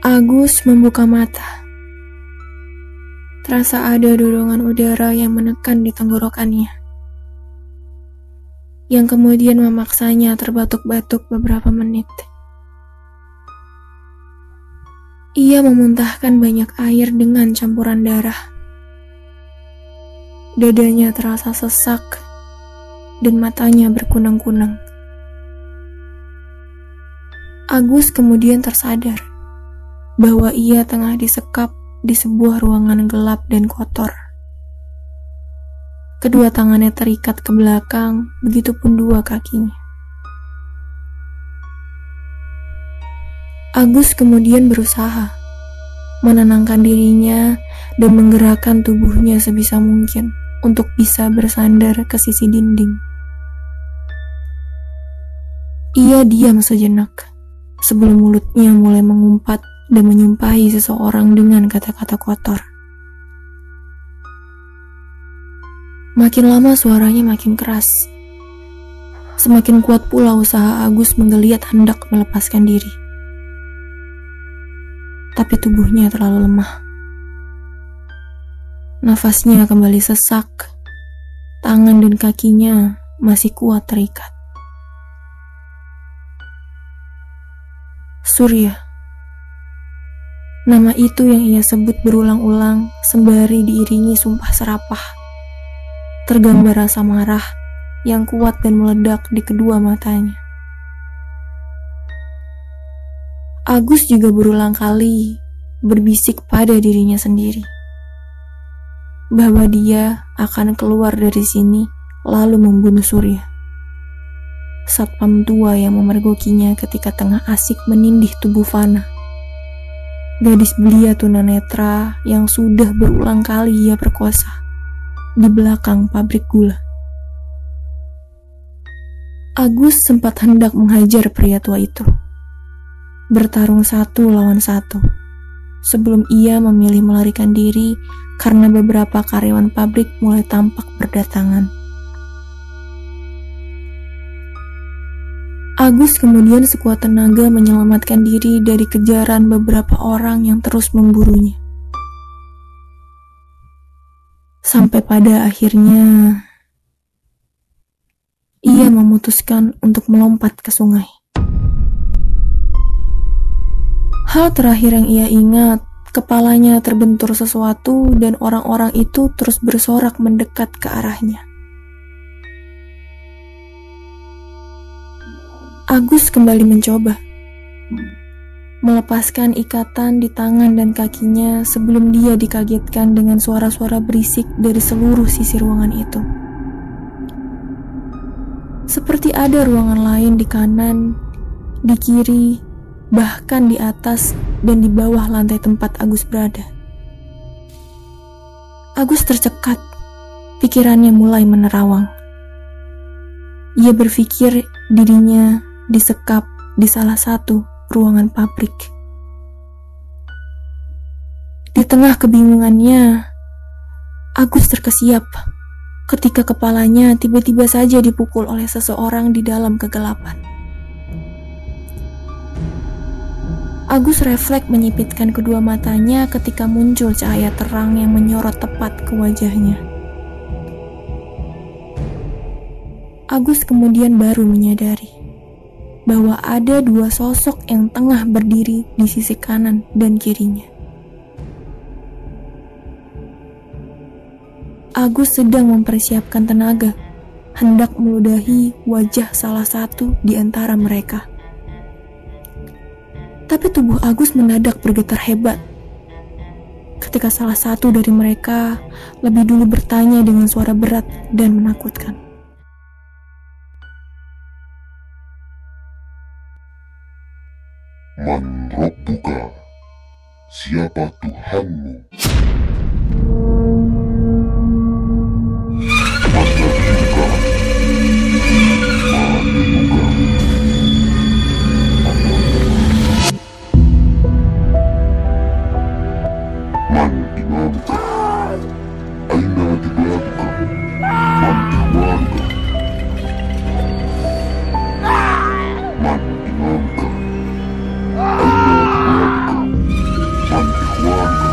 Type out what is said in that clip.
Agus membuka mata. Terasa ada dorongan udara yang menekan di tenggorokannya. Yang kemudian memaksanya terbatuk-batuk beberapa menit. Ia memuntahkan banyak air dengan campuran darah. Dadanya terasa sesak dan matanya berkunang-kunang. Agus kemudian tersadar bahwa ia tengah disekap di sebuah ruangan gelap dan kotor. Kedua tangannya terikat ke belakang, begitupun dua kakinya. Agus kemudian berusaha menenangkan dirinya dan menggerakkan tubuhnya sebisa mungkin untuk bisa bersandar ke sisi dinding. Ia diam sejenak sebelum mulutnya mulai mengumpat dan menyumpahi seseorang dengan kata-kata kotor. Makin lama suaranya makin keras. Semakin kuat pula usaha Agus menggeliat hendak melepaskan diri. Tapi tubuhnya terlalu lemah. Nafasnya kembali sesak. Tangan dan kakinya masih kuat terikat. Surya Nama itu yang ia sebut berulang-ulang sembari diiringi sumpah serapah. Tergambar rasa marah yang kuat dan meledak di kedua matanya. Agus juga berulang kali berbisik pada dirinya sendiri bahwa dia akan keluar dari sini lalu membunuh Surya. Satpam tua yang memergokinya ketika tengah asik menindih tubuh Fana gadis belia tunanetra yang sudah berulang kali ia perkosa di belakang pabrik gula. Agus sempat hendak menghajar pria tua itu. Bertarung satu lawan satu. Sebelum ia memilih melarikan diri karena beberapa karyawan pabrik mulai tampak berdatangan. Agus kemudian sekuat tenaga menyelamatkan diri dari kejaran beberapa orang yang terus memburunya. Sampai pada akhirnya ia memutuskan untuk melompat ke sungai. Hal terakhir yang ia ingat, kepalanya terbentur sesuatu dan orang-orang itu terus bersorak mendekat ke arahnya. Agus kembali mencoba melepaskan ikatan di tangan dan kakinya sebelum dia dikagetkan dengan suara-suara berisik dari seluruh sisi ruangan itu. Seperti ada ruangan lain di kanan, di kiri, bahkan di atas dan di bawah lantai tempat Agus berada. Agus tercekat, pikirannya mulai menerawang. Ia berpikir dirinya disekap di salah satu ruangan pabrik. Di tengah kebingungannya, Agus terkesiap ketika kepalanya tiba-tiba saja dipukul oleh seseorang di dalam kegelapan. Agus refleks menyipitkan kedua matanya ketika muncul cahaya terang yang menyorot tepat ke wajahnya. Agus kemudian baru menyadari bahwa ada dua sosok yang tengah berdiri di sisi kanan dan kirinya. Agus sedang mempersiapkan tenaga, hendak meludahi wajah salah satu di antara mereka. Tapi tubuh Agus mendadak bergetar hebat ketika salah satu dari mereka lebih dulu bertanya dengan suara berat dan menakutkan. Man Rabbuka? Siapa Tuhanmu? Man Nabiyuka? Nabiyuka? Man one.